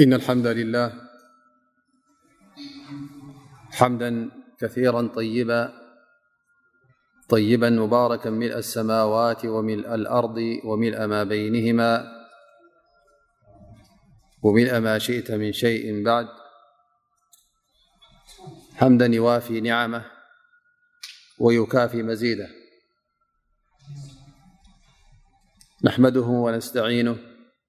إن الحمد لله حمدا كثيرا طيبا مباركا ملء السماوات ومل الأرض وملم بينهم ومل ما شئت من شيء بعد حمدا يوافي نعمه ويكافي مزيده نحمده ونستعينه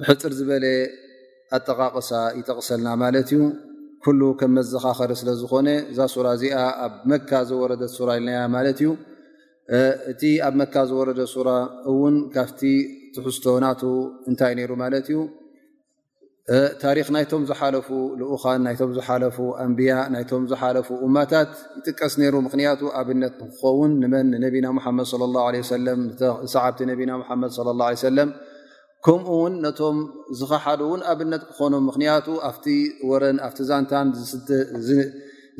ብሕፅር ዝበለ ኣጠቃቕሳ ይጠቕሰልና ማለት እዩ ኩሉ ከም መዘኻኸሪ ስለ ዝኾነ እዛ ሱራ እዚኣ ኣብ መካ ዝወረደት ሱራ ኢልናያ ማለት እዩ እቲ ኣብ መካ ዝወረደ ሱራ እውን ካብቲ ትሕዝቶ ናቱ እንታይ ነይሩ ማለት እዩ ታሪክ ናይቶም ዝሓለፉ ልኡኻን ናይቶም ዝሓለፉ ኣንብያ ናይቶም ዝሓለፉ እማታት ይጥቀስ ነይሩ ምክንያቱ ኣብነት ንክኸውን ንመን ንነቢና ሓመድ ለ ላ ሰለም ሰዓብቲ ነቢና ሓመድ ለ ላ ሰለም ከምኡ ውን ነቶም ዝኸሓዱ ውን ኣብነት ክኾኖም ምኽንያቱ ኣብቲ ወረን ኣብቲ ዛንታን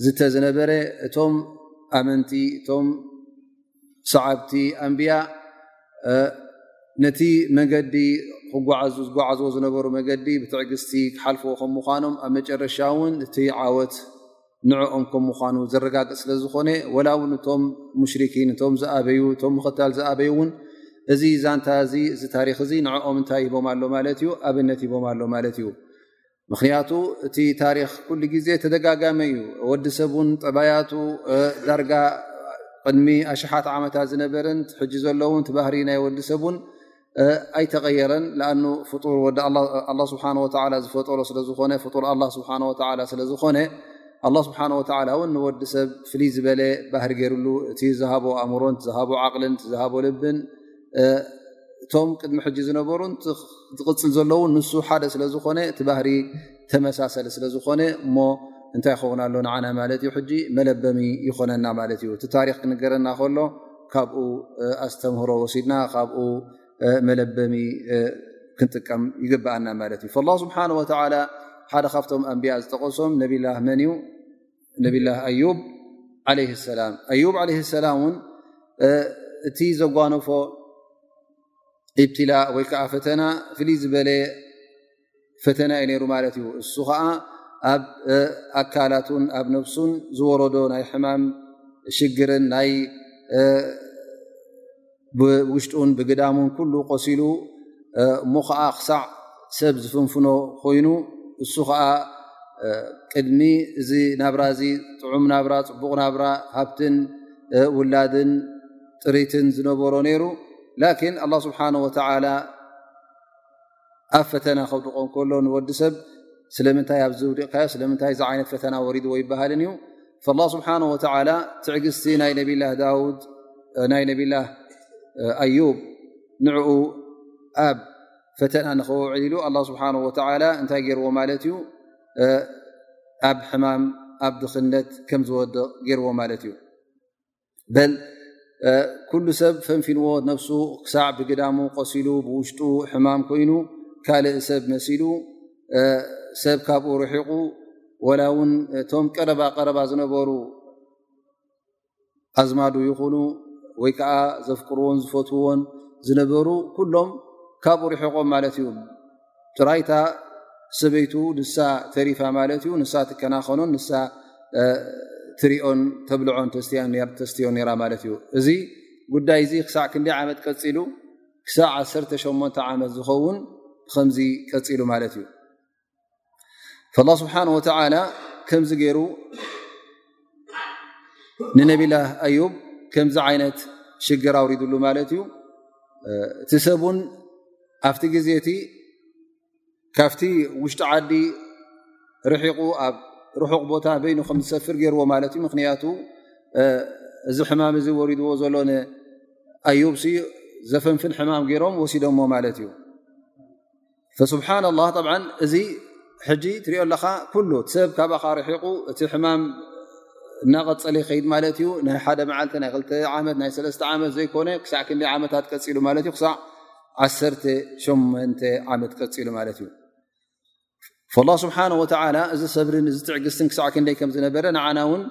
ዝዝተ ዝነበረ እቶም ኣመንቲ እቶም ሰዓብቲ ኣንብያ ነቲ መገዲ ክጓዓዙ ዝጓዓዝዎ ዝነበሩ መገዲ ብትዕግስቲ ክሓልፍዎ ከም ምዃኖም ኣብ መጨረሻ ውን እቲ ዓወት ንዕኦም ከም ምዃኑ ዘረጋግፅ ስለ ዝኾነ ወላ እውን እቶም ሙሽርኪን እቶም ዝኣበዩ እቶም ምኽታል ዝኣበዩ እውን እዚ ዛንታ እዚ እዚ ታሪክ እዚ ንኦም እንታይ ሂቦም ኣሎ ማለት እዩ ኣብነት ሂቦም ኣሎ ማለት እዩ ምክንያቱ እቲ ታሪክ ኩሉ ግዜ ተደጋጋሚ እዩ ወዲ ሰብ ን ጠባያቱ ዳርጋ ቅድሚ ኣሽሓት ዓመታት ዝነበርን ሕጂ ዘለውን ባህሪ ናይ ወዲ ሰብ ን ኣይተቀየረን ፍጡር ወዲ ኣላ ስብሓ ወላ ዝፈጠሮ ስለዝኾነ ፍጡር ኣላ ስብሓ ወላ ስለዝኾነ ኣ ስብሓ ወላ እውን ንወዲ ሰብ ፍል ዝበለ ባህር ገይርሉ እቲ ዝሃቦ ኣእምሮን ዝሃቦ ዓቕልን ዝሃቦ ልብን እቶም ቅድሚ ሕጂ ዝነበሩን ዝቕፅል ዘለዉን ንሱ ሓደ ስለዝኾነ እቲ ባህሪ ተመሳሰሊ ስለዝኾነ እሞ እንታይ ይኸውን ኣሎ ንዓና ማለት እዩ ሕጂ መለበሚ ይኾነና ማለት እዩ እቲ ታሪክ ክንገረና ከሎ ካብኡ ኣስተምህሮ ወሲድና ካብኡ መለበሚ ክንጥቀም ይግብኣና ማለት እዩ ላ ስብሓን ወተላ ሓደ ካብቶም ኣንቢያ ዝጠቀሶም ነብላ መን እዩ ነብላ ኣዩብ ዓለ ሰላም ኣዩብ ዓለ ሰላም እውን እቲ ዘጓነፎ ኢብትላ ወይ ከዓ ፈተና ፍልይ ዝበለ ፈተና እዩ ነይሩ ማለት እዩ እሱ ከዓ ኣብ ኣካላቱን ኣብ ነብሱን ዝወረዶ ናይ ሕማም ሽግርን ናይ ብውሽጡን ብግዳሙን ኩሉ ቆሲሉ እሞ ከዓ ክሳዕ ሰብ ዝፍንፍኖ ኮይኑ እሱ ከዓ ቅድሚ እዚ ናብራ እዚ ጥዑም ናብራ ፅቡቕ ናብራ ሃብትን ውላድን ጥሪትን ዝነበሮ ነይሩ ላኪን ኣላ ስብሓን ወተላ ኣብ ፈተና ከውድቆ ከሎ ንወዲ ሰብ ስለምንታይ ኣብዚ ውዲቕካዮ ስለምንታይ እዚ ዓይነት ፈተና ወሪድዎ ይበሃልን እዩ ላ ስብሓን ወተላ ትዕግስቲ ናይ ነብላ ዳውድ ናይ ነብላ ኣዩብ ንዕኡ ኣብ ፈተና ንኸውዕል ኢሉ ኣላ ስብሓን ወተላ እንታይ ገይርዎ ማለት እዩ ኣብ ሕማም ኣብ ድኽነት ከም ዝወድቕ ገይርዎ ማለት እዩ በል ኩሉ ሰብ ፈንፊንዎ ነብሱ ክሳዕ ብግዳሙ ቀሲሉ ብውሽጡ ሕማም ኮይኑ ካልእ ሰብ መሲሉ ሰብ ካብኡ ርሒቑ ወላ እውን እቶም ቀረባ ቀረባ ዝነበሩ ኣዝማዱ ይኹኑ ወይ ከዓ ዘፍቅርዎን ዝፈትውዎን ዝነበሩ ኩሎም ካብኡ ርሒቖም ማለት እዩ ጥራይታ ሰበይቱ ንሳ ተሪፋ ማለት እዩ ንሳ ትከናኸኖን ንሳ ትሪኦን ተብልዖን ተስትዮን ራ ማለት እዩ እዚ ጉዳይ እዚ ክሳዕ ክንደ ዓመት ቀፂሉ ክሳዕ 18 ዓመት ዝኸውን ከምዚ ቀፂሉ ማለት እዩ ላ ስብሓን ወተላ ከምዚ ገይሩ ንነብላ ኣዩብ ከምዚ ዓይነት ሽግር ኣውሪድሉ ማለት እዩ እቲ ሰብን ኣብቲ ግዜ እቲ ካብቲ ውሽጢ ዓዲ ርሒቑ ኣብ ርሑቕ ቦታ በይኑ ከም ዝሰፍር ገይርዎ ማለት እዩ ምክንያቱ እዚ ሕማም እዚ ወሪድዎ ዘሎ ኣዩብ ዘፈንፍን ሕማም ገይሮም ወሲዶሞ ማለት እዩ ፈስብሓና ላ ጠብ እዚ ሕጂ ትሪኦ ኣለኻ ኩሉ እቲ ሰብ ካባኻ ርሒቑ እቲ ሕማም እናቐፀለ ይኸይድ ማለት እዩ ናይ ሓደ መዓልቲ ናይ ክልተ ዓመት ናይ ሰለስተ ዓመት ዘይኮነ ክሳዕ ክንደይ ዓመታት ቀፂሉ ማለት እዩ ክሳዕ ዓሰርተ ሸመንተ ዓመት ቀፂሉ ማለት እዩ ላ ስብሓን ወተዓላ እዚ ሰብሪን እዚ ትዕግስትን ክሳዕ ክንደይ ከም ዝነበረ ንዓና እውን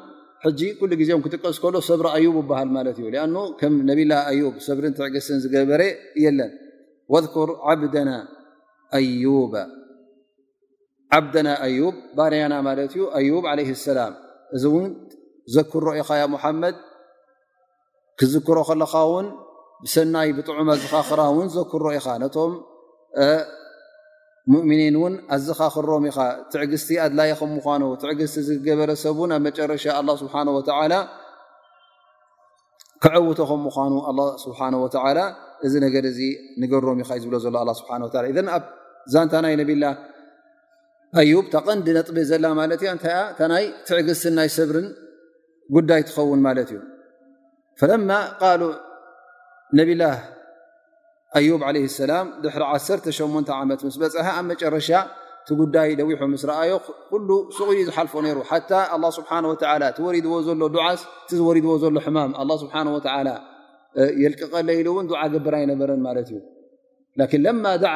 ሕጂ ኩሉ ግዜ ም ክጥቀስ ከሎ ሰብሪ ኣዩብ ይበሃል ማለት እዩ ኣኑ ከም ነብላ ኣዩብ ሰብሪን ትዕግስትን ዝገበረ የለን ወذኩር ዓብደና ኣዩብ ዓብደና ኣዩብ ባርያና ማለት እዩ ኣዩብ ዓለ ሰላም እዚ እውን ዘክሮ ኢኻ ያ ሙሓመድ ክዝክሮ ከለኻ ውን ብሰናይ ብጥዑመ ኣዘኻኽራ እውን ዘክሮ ኢኻ ነቶም ሙእምኒን እውን ኣዘኻኽሮም ኢኻ ትዕግስቲ ኣድላይ ከም ምኳኑ ትዕግስቲ ዝገበረ ሰብ እውን ኣብ መጨረሻ ኣላ ስብሓን ወተዓላ ከዐውቶ ከም ምኳኑ ኣላ ስብሓን ወተላ እዚ ነገር እዚ ንገሮም ኢኻ እዩ ዝብሎ ዘሎ ኣ ስብሓ ወላ እዘ ኣብ ዛንታ ናይ ነብላ ኣዩብ ተቐንዲ ነጥቢ ዘላ ማለት እያ እንታይ እታ ናይ ትዕግስትን ናይ ሰብርን ጉዳይ ትኸውን ማለት እዩ ፈለማ ቃሉ ነብላ ኣዩብ ዓለይሂ ሰላም ድሕሪ ዓሰርተ ሸሞንተ ዓመት ምስ በጽሐ ኣብ መጨረሻ እቲ ጉዳይ ደዊሑ ምስ ረኣዮ ኩሉ ሱቕ እዩ ዝሓልፎ ነይሩ ሓታ ኣላ ስብሓን ወተዓላ እቲ ወሪድዎ ዘሎ ዱዓስ እቲ ዝወሪድዎ ዘሎ ሕማም ኣላ ስብሓን ወተዓላ የልቅቐለ ኢሉ እውን ዱዓ ገብር ኣይነበረን ማለት እዩ ላኪን ለማ ደዓ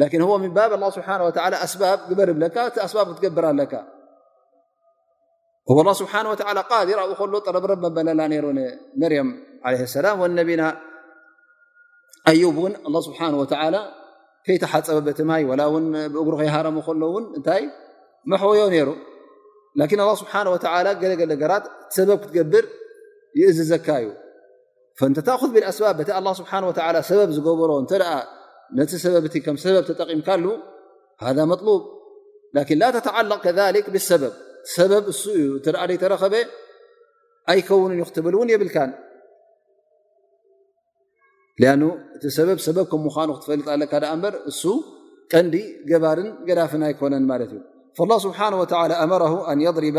ላኪን ህ ምባብ ኣ ስብሓ ወ ኣስባብ ግበር ይብለካ እቲ ኣስባብ ክትገብር ኣለካ ላ ስብሓ ወ ቃዲር ኣብኡ ከሎ ጠረብረብ መበለላ ነይሩ ንመርያም ለ ሰላም ወነቢና ኣዩብ እውን ኣ ስብሓ ወ ከይተሓፀበ በቲ ማይ ወላ ውን ብእግሩ ከይሃረሙ ከሎ እውን እንታይ መሕወዮ ነይሩ ላኪን ኣ ስብሓ ወ ገለገለ ገራት ሰበብ ክትገብር ይእዝዘካ እዩ ፈንተታኹ ብል ኣስባብ በቲ ኣላ ስብሓን ወተላ ሰበብ ዝገበሮ እንተ ነቲ ሰበብ እቲ ከም ሰበብ ተጠቒምካሉ ሃ መጥሉብ ላኪን ላ ተተዓለቕ ከሊክ ብሰበብ ሰበብ እሱ እዩ እተ ዘይተረኸበ ኣይከውንን እዩ ክትብል እውን የብልካን ሊኣኑ እቲ ሰበብ ሰበብ ከም ምዃኑ ክትፈልጥ ኣለካ ደኣ እምበር እሱ ቀንዲ ገባርን ገዳፍን ኣይኮነን ማለት እዩ ላ ስብሓን ወተላ ኣመረ ኣን የድሪባ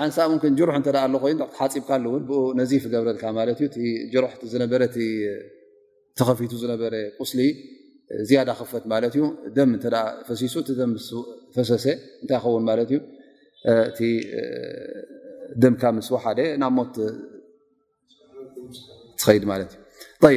ሓንሳእ ን ጅሩሕ እ ኣሎ ኮይኑ ሓፂብካ ን ብ ነዚፍ ገብረልካ ማት ዩ ጅሩሕ ዝነበረ ተኸፊቱ ዝነበረ ቁስሊ ዝያዳ ክፈት ማለት ዩ ደም ፈሲሱ እ ም ፈሰሰ እንታይ ኸውን ማለት ዩ እቲ ደምካ ምስ ወሓደ ናብ ሞት ትኸይድ ማለት እዩ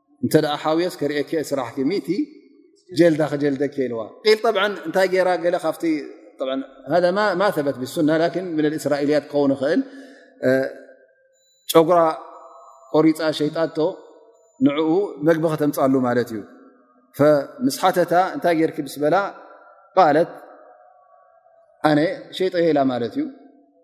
እንተ ሓውየስ ከርእኪ ስራሕኪ ሚእቲ ጀልዳ ክጀልደኪ የልዋ ል ብ እንታይ ገይራ ገለ ካብ ማ በት ብሱና ላን ምን እስራኤልያት ክኸውን ይኽእል ጨጉራ ቆሪፃ ሸይጣቶ ንዕኡ መግቢ ከተምፃሉ ማለት እዩ ምስ ሓተታ እንታይ ጌርኪ ብስ በላ ቃለት ኣነ ሸይጠ የላ ማለት እዩ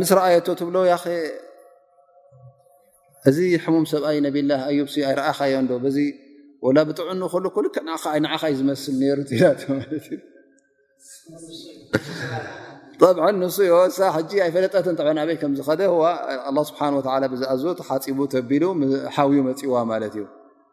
ምስ ረኣየቶ ትብሎ እዚ ሕሙም ሰብኣይ ነብላ ኣዩብ ኣይረኣኻዮ ዶ ዚ ወላ ብጥዕኑ ከሉ ኮልክ ንዓኻ ዩ ዝመስል ነሩ ብ ንሱ ዮሳ ሕጂ ኣይፈለጠት ጥ ኣበይ ከምዝኸደ ስብሓ ብዝኣዝ ተሓፂቡ ተቢሉ ሓውዩ መፅዋ ማለት እዩ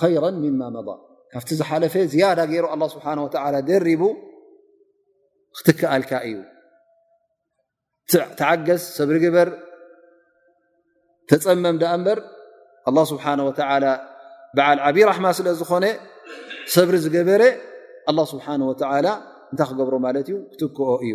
ኸይራ ምማ መض ካብቲ ዝሓለፈ ዝያዳ ገይሩ ኣላ ስብሓን ወተላ ደሪቡ ክትክኣልካ እዩ ተዓገስ ሰብሪ ግበር ተፀመም ዳኣ እምበር ኣላ ስብሓን ወተላ በዓል ዓብዪ ራሕማ ስለ ዝኾነ ሰብሪ ዝገበረ ኣላ ስብሓን ወተላ እንታይ ክገብሮ ማለት እዩ ክትክኦ እዩ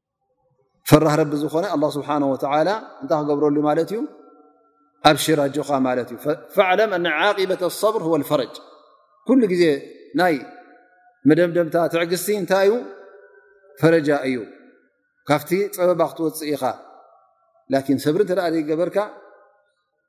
ፈራህ ረቢ ዝኾነ ኣላ ስብሓን ወተላ እንታይ ክገብረሉ ማለት እዩ ኣብ ሽራጆኻ ማለት እዩ ፈዕለም ኣነ ዓቂበት ኣሰብር ወ ፈረጅ ኩሉ ግዜ ናይ መደምደምታ ትዕግስቲ እንታይ እዩ ፈረጃ እዩ ካብቲ ፀበባ ክትወፅእ ኢኻ ላኪን ሰብሪ እተ ገበርካ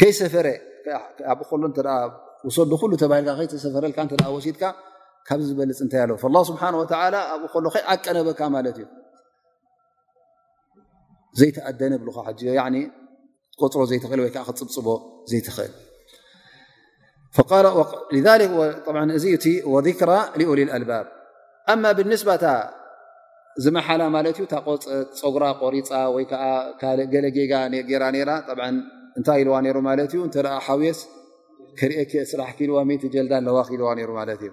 ከይሰፈረ ኣብ ከሎ ውሰዱ ኩሉ ተባሂልካ ከይተሰፈረልካ እተ ወሲድካ ካብዚ ዝበልፅ እንታይ ኣለ ላ ስብሓን ወተላ ኣብኡ ከሎ ከይዓቀነበካ ማለት እዩ ዘይተኣደነ ብልካ ሕጂ ቆፅሮ ዘይትኽእል ወይከዓ ክፅብፅቦ ዘይትኽእል እዚ እቲ ذክራ ኦሊ ኣልባብ ኣማ ብስባ እታ ዝመሓላ ማለት እዩ ታቆፅ ፀጉራ ቆሪፃ ወይ ከዓ ካእ ገለ ጌጋ ገራ ራ እንታይ ኢልዋ ሩ ማለት እዩ እተ ሓውስ ክርእኪ ስራሕ ክኢልዋ ጀልዳ ኣለዋ ክኢልዋ ሩ ማለት እዩ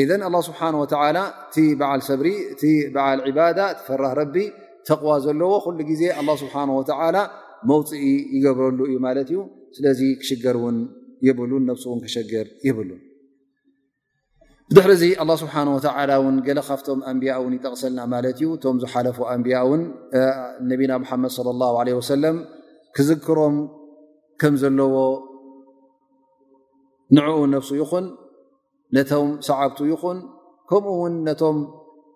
ኢዘ ኣላ ስብሓን ወተላ እቲ በዓል ሰብሪ እቲ በዓል ዕባዳ እቲ ፈራህ ረቢ ተቕዋ ዘለዎ ኩሉ ግዜ ኣላ ስብሓን ወተላ መውፅኢ ይገብረሉ እዩ ማለት እዩ ስለዚ ክሽገር እውን የብሉን ነብሱ እውን ክሸገር የብሉን ብድሕሪ እዚ ኣላ ስብሓን ወተላ እውን ገለ ካብቶም ኣንቢያ እውን ይጠቕሰልና ማለት እዩ እቶም ዝሓለፉ ኣንቢያ እውን ነቢና ሙሓመድ ለ ላ ለ ወሰለም ክዝክሮም ከም ዘለዎ ንዕኡ ነብሱ ይኹን ነቶም ሰዓብቱ ይኹን ከምኡ ውን ነቶም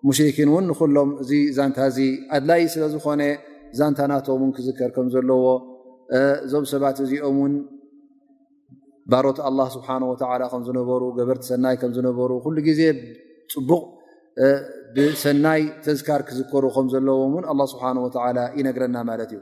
ሙሽርኪን ውን ንኩሎም እዚ ዛንታ እዚ ኣድላይ ስለ ዝኾነ ዛንታ ናቶም ን ክዝከር ከም ዘለዎ እዞም ሰባት እዚኦም ውን ባሮት ኣላ ስብሓን ወተላ ከም ዝነበሩ ገበርቲ ሰናይ ከም ዝነበሩ ኩሉ ግዜ ፅቡቕ ብሰናይ ተዝካር ክዝከሩ ከም ዘለዎም ውን ኣላ ስብሓን ወተላ ይነግረና ማለት እዩ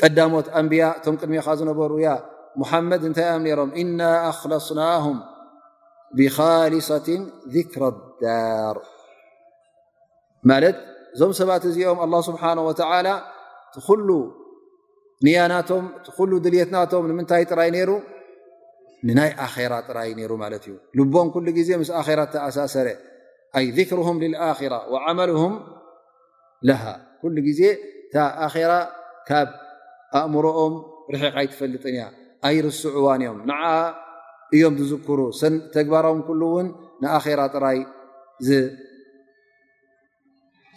ቀዳሞት ኣንብያ እቶም ቅድሜኻ ዝነበሩ ያ ሙሓመድ እንታይ እዮም ነይሮም እና ኣክለስናሁም ብካሊሰት ذክረ ዳር ማለት እዞም ሰባት እዚኦም ኣላ ስብሓን ወተላ እቲ ኩሉ ንያናቶም እቲ ኩሉ ድልትናቶም ንምንታይ ጥራይ ነይሩ ንናይ ኣራ ጥራይ ነይሩ ማለት እዩ ልቦም ኩሉ ግዜ ምስ ኣራ ተኣሳሰረ ኣይ ذክርም ልኣራ ዓመልም ለሃ ኩሉ ግዜ እታ ኣራ ካብ ኣእምሮኦም ርሒቕ ኣይትፈልጥን እያ ኣይርስዕዋን እዮም ንዓ እዮም ዝዝክሩ ተግባሮም ኩሉ እውን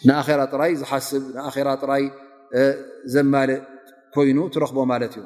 ንኣራ ጥራይ ዝሓስብ ንኣራ ጥራይ ዘማልእ ኮይኑ ትረኽቦ ማለት እዩ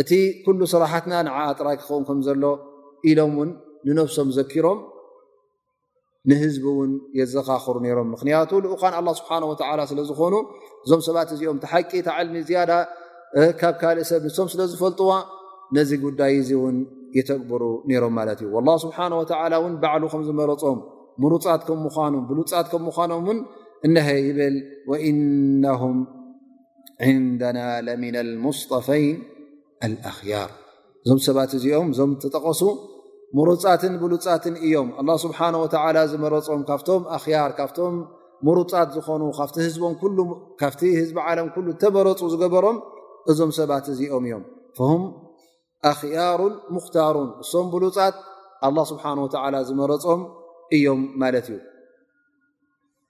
እቲ ኩሉ ስራሓትና ንዓኣ ጥራይ ክኸውን ከም ዘሎ ኢሎም እውን ንነብሶም ዘኪሮም ንህዝቢ እውን የዘኻኽሩ ነይሮም ምክንያቱ ልኡካን ኣላ ስብሓን ወተዓላ ስለ ዝኾኑ እዞም ሰባት እዚኦም ተሓቂ እታ ዕልሚ ዝያዳ ካብ ካልእ ሰብ ንሶም ስለ ዝፈልጥዋ ነዚ ጉዳይ እዚ እውን የተግብሩ ነይሮም ማለት እዩ ላ ስብሓን ወተዓላ እውን ባዕሉ ከም ዝመረፆም ምሩፃት ከም ምኳኑ ብሉፃት ከም ምኳኖም እውን እነሀ ይብል ወኢነሁም ንደና ለሚና ሙስጠፈይን ኣልኣኽያር እዞም ሰባት እዚኦም እዞም ተጠቐሱ ሙሩፃትን ብሉፃትን እዮም ኣላ ስብሓን ወተላ ዝመረፆም ካብቶም ኣኽያር ካብቶም ሙሩፃት ዝኾኑ ካብቲ ህዝቦም ካብቲ ህዝቢ ዓለም ኩሉ ተመረፁ ዝገበሮም እዞም ሰባት እዚኦም እዮም ም ኣኽያሩን ሙኽታሩን እሶም ብሉፃት ኣላ ስብሓን ወተላ ዝመረፆም እዮም ማለት እዩ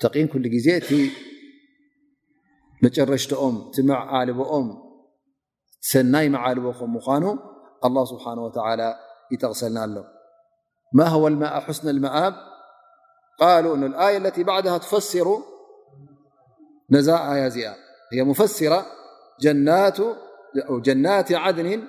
تن ل مرشتم تمععلبم سني معلبمان الله سبحانهوتعالى يتغسلنا وسن المب قال نالية التي بعدها تفسر نا ه مفسرة جنات عدن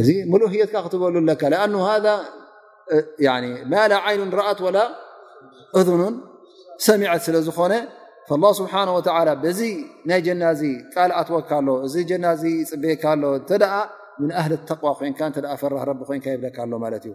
እዚ ምሉእ ህየትካ ክትበሉ ኣለካ ኣ ማላ ዓይኑ ረኣት ወላ እኑን ሰሚዐት ስለ ዝኾነ ላ ስብሓን ወላ በዚ ናይ ጀና እዚ ቃል ኣትወካ ኣሎ እዚ ጀና እዚ ይፅበየካ ኣሎ እተ ምን ኣህሊ ተቕዋ ኮንካ ፈራህ ረቢ ኮንካ ይብለካ ኣሎ ማለት እዩ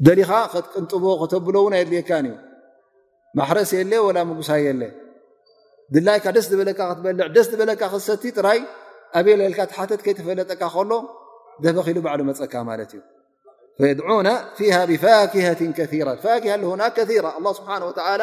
ደሊኻ ከትቅንጥቦ ከተብሎ እውን ኣየድልየካን እዩ ማሕረስ የለ ወላ ምጉሳ የለ ድላይካ ደስ ዝበለካ ክትበልዕ ደስ ዝበለካ ክሰቲ ጥራይ ኣብየ ለልካ ትሓተት ከይተፈለጠካ ከሎ ደበኺሉ ባዕሉ መፀካ ማለት እዩ ፈየድዑና ፊሃ ብፋኪሃትን ከራ ፋኪሃ ለሆና ከራ ስብሓን ወተላ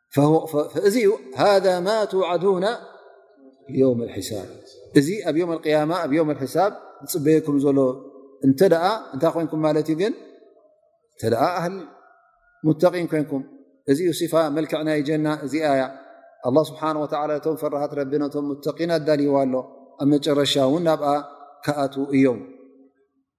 እዚ ዩ ሃذ ማ ትዓዱና የውም ሒሳብ እዚ ኣብ ዮም ያማ ኣብ ዮም ሒሳብ ዝፅበየኩም ዘሎ እተ እንታይ ኮንኩም ማለት እዩ ግን እተ ኣህሊ ሙተቒን ኮንኩም እዚ ዩ ስፋ መልክዕ ናይ ጀና እዚኣ ያ ኣላ ስብሓን ወላ ቶም ፈራሃት ረቢ ነቶም ሙተቒን ኣዳልይዋ ኣሎ ኣብ መጨረሻ እውን ናብኣ ክኣትዉ እዮም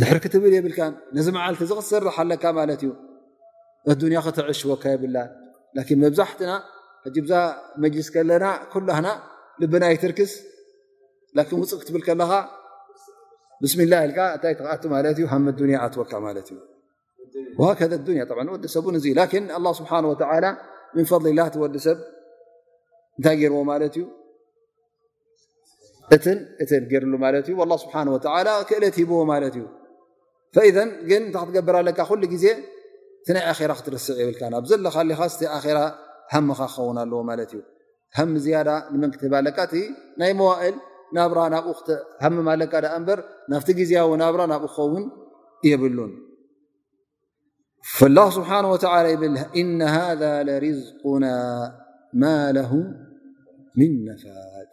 ድሕር ክትብል የብልካ ነዚ መዓልቲ ዚ ክትሰርሕ ኣለካ ማለት እዩ ኣዱንያ ከተዐሽወካ የብላ ላን መብዛሕትና ዛ መጅልስ ከለና ኩላና ልብና ይትርክስ ላን ውፅእ ክትብል ከለካ ብስሚላ ኢልካ እታይ ትክኣቱ ማለት እዩ ሃመ ኣዱንያ ኣትወካ ማለት እዩ ከ ዱያ ወዲ ሰቡ እ ላ ስብሓ ምን ፈضሊላ ወዲ ሰብ እንታይ ገርዎ ማለት እዩ እ እ ገርሉ ማት እዩ ስብሓ ክእለት ሂብዎ ማለት እዩ ግን እታ ክትገብር ኣለካ ኩሉ ግዜ እቲ ናይ ኣራ ክትርስዕ የብልካ ናብ ዘለካ ኻስ ኣራ ሃምኻ ክኸውን ኣለዎ ማለት እዩ ሃም ዝያዳ ንመን ክትህብ ኣለካ እቲ ናይ መዋእል ናብራ ናብኡ ክትሃምም ኣለካ ዳኣ እምበር ናብቲ ግዜያዊ ናብራ ናብኡ ክኸውን የብሉን ላه ስብሓን ወተላ ይብል እነ ሃذ ለርዝቁና ማ ለሁ ምን ነፋት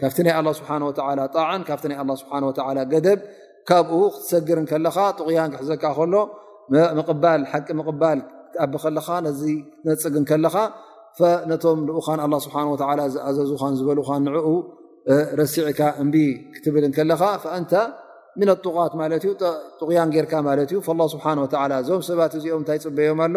ካብቲ ናይ ኣላ ስብሓን ወተላ ጣዕን ካብቲ ናይ ኣላ ስብሓን ወተላ ገደብ ካብኡ ክትሰግር ከለኻ ጥቕያን ክሕዘካ ከሎ ምቕባል ሓቂ ምቕባል ክትኣብ ከለኻ ነዚ ክትነፅግ ከለኻ ነቶም ልኡኻን ኣላ ስብሓን ወላ ዝኣዘዙኻን ዝበሉኻን ንዕኡ ረሲዕካ እምቢ ክትብል ከለኻ ፈእንተ ምን ኣጡቓት ማለት እዩ ጥቕያን ጌርካ ማለት እዩ ስብሓን ወላ እዞም ሰባት እዚኦም እንታይ ፅበዮም ኣሎ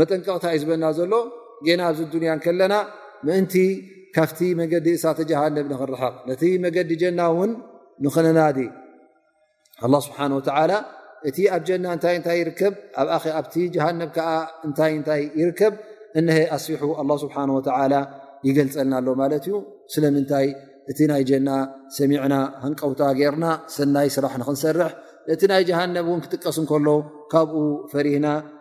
መጠንቀቕታ እዩ ዝበና ዘሎ ጌና ኣብዚ ዱንያ ከለና ምእንቲ ካብቲ መገዲ እሳተ ጀሃነብ ንኽርሕቕ ነቲ መገዲ ጀና እውን ንኽነናዲ ኣላ ስብሓን ወተዓላ እቲ ኣብ ጀና እንታይ እንታይ ይርከብ ኣብ ኣብቲ ጀሃነብ ከዓ እንታይ እንታይ ይርከብ እነሀ ኣስቢሑ ኣላ ስብሓን ወተዓላ ይገልፀልና ኣሎ ማለት እዩ ስለምንታይ እቲ ናይ ጀና ሰሚዕና ሃንቀውታ ጌርና ሰናይ ስራሕ ንክንሰርሕ ነቲ ናይ ጀሃነብ እውን ክጥቀስ እንከሎ ካብኡ ፈሪህና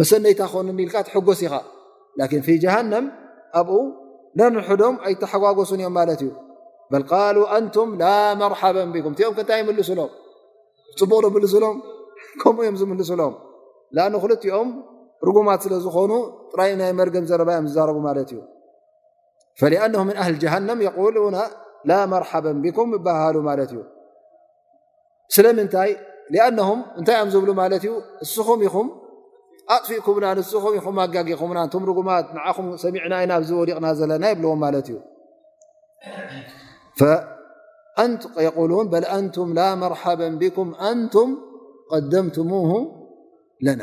መሰነይታ ኮኑኒ ኢልካ ትሕጎስ ኢኻ ላኪን ፊ ጀሃንም ኣብኡ ነንሕዶም ኣይተሓጓጎሱን እዮም ማለት እዩ በል ቃሉ ኣንቱም ላ መርሓበ ቢኩም እቲኦም ከንታይ ይምልሱሎም ፅቡቕ ዶ ምልሱሎም ከምኡ እዮም ዝምልሱሎም ኣ ክልቲኦም ርጉማት ስለ ዝኾኑ ጥራይ ናይ መርገም ዘረባ እዮም ዝዛረቡ ማለት እዩ ፈኣነ ምን ኣህል ጀሃንም የቁሉና ላ መርሓበ ቢኩም ይበሃሉ ማለት እዩ ስለምንታይ ኣነም እንታይ እዮም ዝብሉ ማለት እዩ እስኹም ኢኹም ኣጥፊእኩምና ንስኹም ኢኹም ኣጋጊኹምና እቶም ርጉማት ንዓኹም ሰሚዕና ኢና ኣብዚ ወዲቕና ዘለና የብልዎም ማለት እዩ የቁሉን በል ኣንቱም ላ መርሓበ ብኩም ኣንቱም ቀደምትሙሁ ለና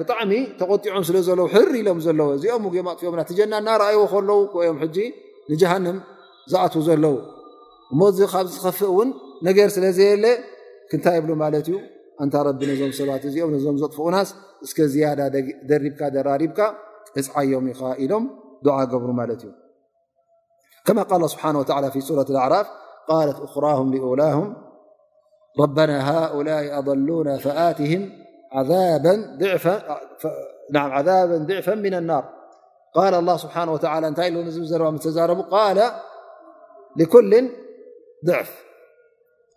ብጣዕሚ ተቆጢዖም ስለ ዘለ ሕር ኢሎም ዘለዉ እዚኦም ም ኣጥፍኦም ና ጀና እናረኣይዎ ከለዉ ዮም ሕጂ ንጀሃንም ዝኣትዉ ዘለዉ እሞ እዚ ካብ ዝኸፍእ እውን ነገር ስለ ዘየለ ክንታይ ይብሉ ማለት እዩ ኣንታ ረቢ ነዞም ሰባት እዚኦም ነዞም ዘጥፍኡናስ እስከ ዝያዳ ደሪብካ ደራሪብካ እፅዓዮም ኢኻ ኢሎም ድዓ ገብሩ ማለት እዩ كما قال الله سبحانه وتعالى في سورة الأعراف قالت أخراهم لأولاهم ربنا هؤلاء أضلون فآتهم عذابا ضعفا من النار قال الله سبحانه وتعالى نال لكل ضعف